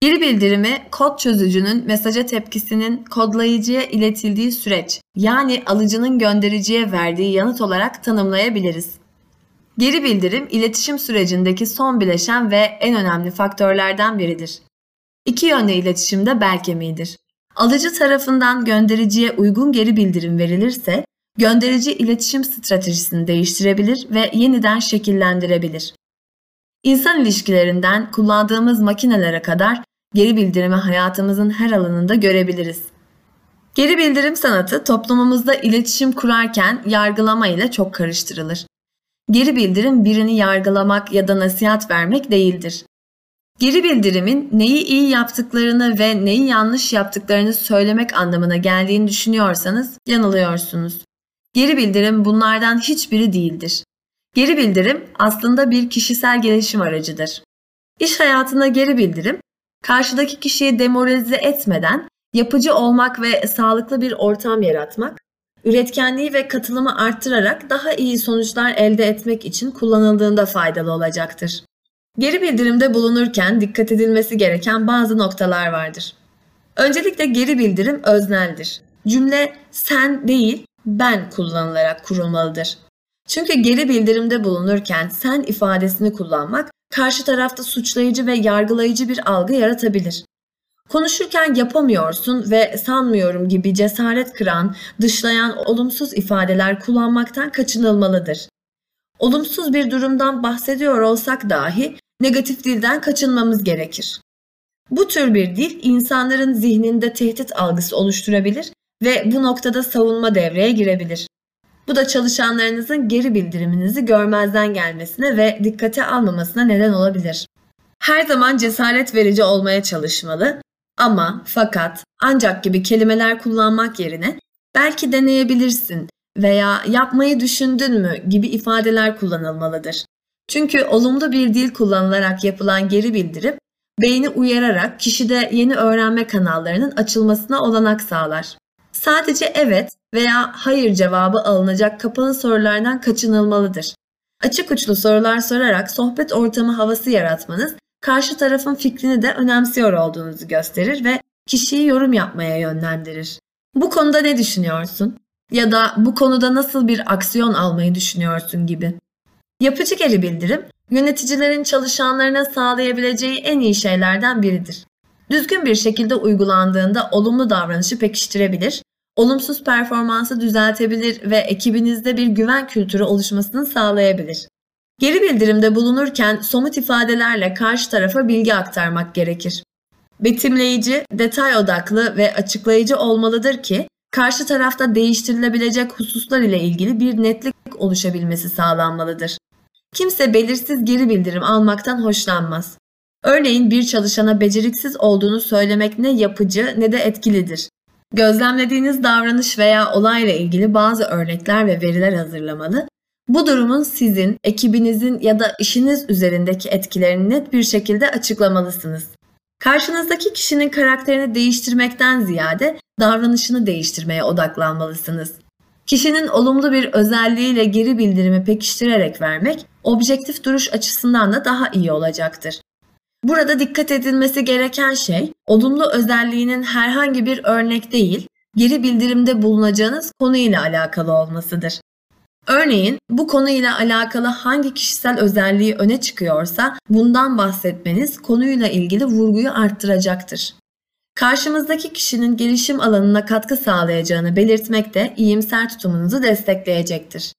Geri bildirimi kod çözücünün mesaja tepkisinin kodlayıcıya iletildiği süreç yani alıcının göndericiye verdiği yanıt olarak tanımlayabiliriz. Geri bildirim iletişim sürecindeki son bileşen ve en önemli faktörlerden biridir. İki yönlü iletişimde bel kemiğidir. Alıcı tarafından göndericiye uygun geri bildirim verilirse, gönderici iletişim stratejisini değiştirebilir ve yeniden şekillendirebilir. İnsan ilişkilerinden kullandığımız makinelere kadar geri bildirimi hayatımızın her alanında görebiliriz. Geri bildirim sanatı toplumumuzda iletişim kurarken yargılama ile çok karıştırılır. Geri bildirim birini yargılamak ya da nasihat vermek değildir. Geri bildirimin neyi iyi yaptıklarını ve neyi yanlış yaptıklarını söylemek anlamına geldiğini düşünüyorsanız yanılıyorsunuz. Geri bildirim bunlardan hiçbiri değildir. Geri bildirim aslında bir kişisel gelişim aracıdır. İş hayatında geri bildirim, karşıdaki kişiyi demoralize etmeden yapıcı olmak ve sağlıklı bir ortam yaratmak, üretkenliği ve katılımı arttırarak daha iyi sonuçlar elde etmek için kullanıldığında faydalı olacaktır. Geri bildirimde bulunurken dikkat edilmesi gereken bazı noktalar vardır. Öncelikle geri bildirim özneldir. Cümle sen değil ben kullanılarak kurulmalıdır. Çünkü geri bildirimde bulunurken sen ifadesini kullanmak karşı tarafta suçlayıcı ve yargılayıcı bir algı yaratabilir. Konuşurken yapamıyorsun ve sanmıyorum gibi cesaret kıran, dışlayan olumsuz ifadeler kullanmaktan kaçınılmalıdır. Olumsuz bir durumdan bahsediyor olsak dahi negatif dilden kaçınmamız gerekir. Bu tür bir dil insanların zihninde tehdit algısı oluşturabilir ve bu noktada savunma devreye girebilir. Bu da çalışanlarınızın geri bildiriminizi görmezden gelmesine ve dikkate almamasına neden olabilir. Her zaman cesaret verici olmaya çalışmalı ama, fakat, ancak gibi kelimeler kullanmak yerine belki deneyebilirsin veya yapmayı düşündün mü gibi ifadeler kullanılmalıdır. Çünkü olumlu bir dil kullanılarak yapılan geri bildirim beyni uyararak kişide yeni öğrenme kanallarının açılmasına olanak sağlar. Sadece evet veya hayır cevabı alınacak kapalı sorulardan kaçınılmalıdır. Açık uçlu sorular sorarak sohbet ortamı havası yaratmanız karşı tarafın fikrini de önemsiyor olduğunuzu gösterir ve kişiyi yorum yapmaya yönlendirir. Bu konuda ne düşünüyorsun? Ya da bu konuda nasıl bir aksiyon almayı düşünüyorsun gibi. Yapıcı geri bildirim, yöneticilerin çalışanlarına sağlayabileceği en iyi şeylerden biridir. Düzgün bir şekilde uygulandığında olumlu davranışı pekiştirebilir, olumsuz performansı düzeltebilir ve ekibinizde bir güven kültürü oluşmasını sağlayabilir. Geri bildirimde bulunurken somut ifadelerle karşı tarafa bilgi aktarmak gerekir. Betimleyici, detay odaklı ve açıklayıcı olmalıdır ki karşı tarafta değiştirilebilecek hususlar ile ilgili bir netlik oluşabilmesi sağlanmalıdır. Kimse belirsiz geri bildirim almaktan hoşlanmaz. Örneğin bir çalışana beceriksiz olduğunu söylemek ne yapıcı ne de etkilidir. Gözlemlediğiniz davranış veya olayla ilgili bazı örnekler ve veriler hazırlamalı. Bu durumun sizin, ekibinizin ya da işiniz üzerindeki etkilerini net bir şekilde açıklamalısınız. Karşınızdaki kişinin karakterini değiştirmekten ziyade davranışını değiştirmeye odaklanmalısınız. Kişinin olumlu bir özelliğiyle geri bildirimi pekiştirerek vermek, objektif duruş açısından da daha iyi olacaktır. Burada dikkat edilmesi gereken şey, olumlu özelliğinin herhangi bir örnek değil, geri bildirimde bulunacağınız konuyla alakalı olmasıdır. Örneğin bu konuyla alakalı hangi kişisel özelliği öne çıkıyorsa bundan bahsetmeniz konuyla ilgili vurguyu arttıracaktır. Karşımızdaki kişinin gelişim alanına katkı sağlayacağını belirtmek de iyimser tutumunuzu destekleyecektir.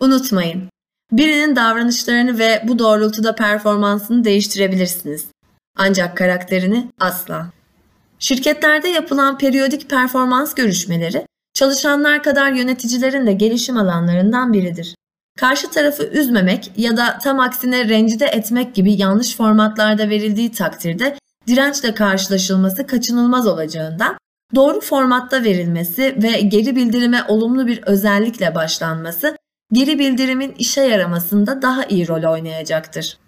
Unutmayın, birinin davranışlarını ve bu doğrultuda performansını değiştirebilirsiniz. Ancak karakterini asla. Şirketlerde yapılan periyodik performans görüşmeleri çalışanlar kadar yöneticilerin de gelişim alanlarından biridir. Karşı tarafı üzmemek ya da tam aksine rencide etmek gibi yanlış formatlarda verildiği takdirde dirençle karşılaşılması kaçınılmaz olacağından doğru formatta verilmesi ve geri bildirime olumlu bir özellikle başlanması geri bildirimin işe yaramasında daha iyi rol oynayacaktır.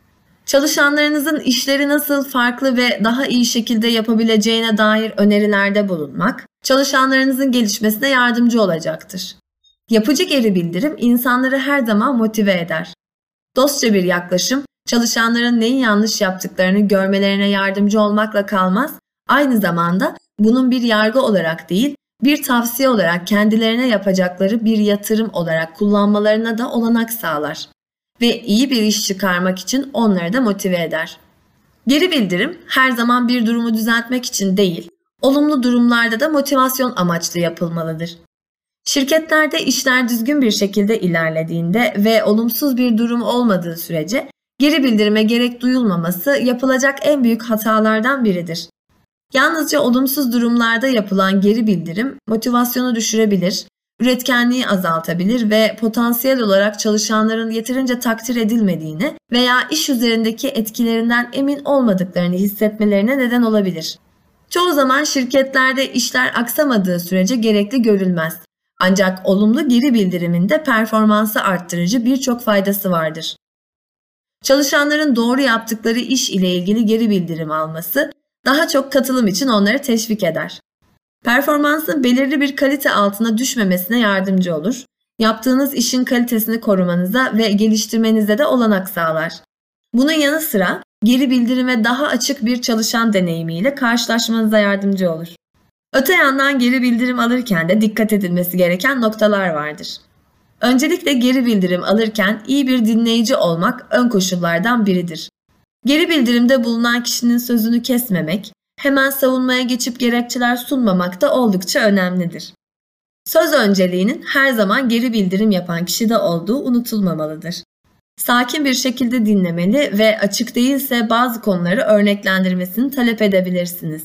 Çalışanlarınızın işleri nasıl farklı ve daha iyi şekilde yapabileceğine dair önerilerde bulunmak, çalışanlarınızın gelişmesine yardımcı olacaktır. Yapıcı geri bildirim insanları her zaman motive eder. Dostça bir yaklaşım, çalışanların neyi yanlış yaptıklarını görmelerine yardımcı olmakla kalmaz, aynı zamanda bunun bir yargı olarak değil, bir tavsiye olarak kendilerine yapacakları bir yatırım olarak kullanmalarına da olanak sağlar ve iyi bir iş çıkarmak için onları da motive eder. Geri bildirim her zaman bir durumu düzeltmek için değil, olumlu durumlarda da motivasyon amaçlı yapılmalıdır. Şirketlerde işler düzgün bir şekilde ilerlediğinde ve olumsuz bir durum olmadığı sürece geri bildirime gerek duyulmaması yapılacak en büyük hatalardan biridir. Yalnızca olumsuz durumlarda yapılan geri bildirim motivasyonu düşürebilir, üretkenliği azaltabilir ve potansiyel olarak çalışanların yeterince takdir edilmediğini veya iş üzerindeki etkilerinden emin olmadıklarını hissetmelerine neden olabilir. Çoğu zaman şirketlerde işler aksamadığı sürece gerekli görülmez. Ancak olumlu geri bildiriminde performansı arttırıcı birçok faydası vardır. Çalışanların doğru yaptıkları iş ile ilgili geri bildirim alması daha çok katılım için onları teşvik eder. Performansın belirli bir kalite altına düşmemesine yardımcı olur. Yaptığınız işin kalitesini korumanıza ve geliştirmenize de olanak sağlar. Bunun yanı sıra geri bildirime daha açık bir çalışan deneyimiyle karşılaşmanıza yardımcı olur. Öte yandan geri bildirim alırken de dikkat edilmesi gereken noktalar vardır. Öncelikle geri bildirim alırken iyi bir dinleyici olmak ön koşullardan biridir. Geri bildirimde bulunan kişinin sözünü kesmemek, hemen savunmaya geçip gerekçeler sunmamak da oldukça önemlidir. Söz önceliğinin her zaman geri bildirim yapan kişide olduğu unutulmamalıdır. Sakin bir şekilde dinlemeli ve açık değilse bazı konuları örneklendirmesini talep edebilirsiniz.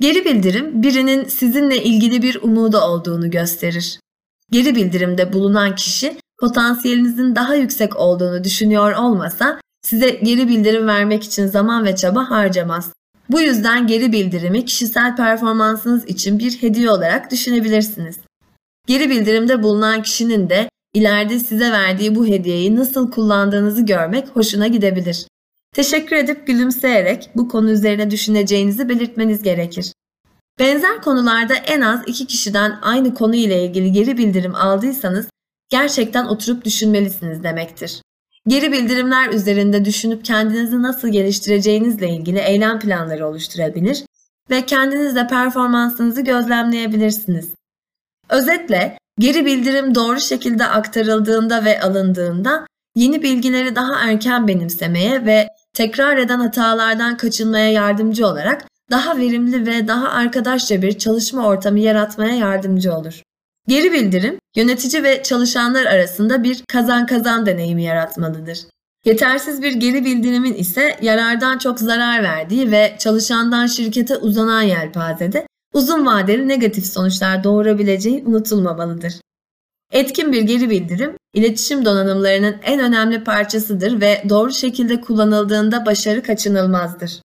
Geri bildirim birinin sizinle ilgili bir umudu olduğunu gösterir. Geri bildirimde bulunan kişi potansiyelinizin daha yüksek olduğunu düşünüyor olmasa size geri bildirim vermek için zaman ve çaba harcamaz. Bu yüzden geri bildirimi kişisel performansınız için bir hediye olarak düşünebilirsiniz. Geri bildirimde bulunan kişinin de ileride size verdiği bu hediyeyi nasıl kullandığınızı görmek hoşuna gidebilir. Teşekkür edip gülümseyerek bu konu üzerine düşüneceğinizi belirtmeniz gerekir. Benzer konularda en az iki kişiden aynı konu ile ilgili geri bildirim aldıysanız gerçekten oturup düşünmelisiniz demektir. Geri bildirimler üzerinde düşünüp kendinizi nasıl geliştireceğinizle ilgili eylem planları oluşturabilir ve kendinizle performansınızı gözlemleyebilirsiniz. Özetle geri bildirim doğru şekilde aktarıldığında ve alındığında yeni bilgileri daha erken benimsemeye ve tekrar eden hatalardan kaçınmaya yardımcı olarak daha verimli ve daha arkadaşça bir çalışma ortamı yaratmaya yardımcı olur. Geri bildirim, yönetici ve çalışanlar arasında bir kazan-kazan deneyimi yaratmalıdır. Yetersiz bir geri bildirimin ise yarardan çok zarar verdiği ve çalışandan şirkete uzanan yelpazede uzun vadeli negatif sonuçlar doğurabileceği unutulmamalıdır. Etkin bir geri bildirim, iletişim donanımlarının en önemli parçasıdır ve doğru şekilde kullanıldığında başarı kaçınılmazdır.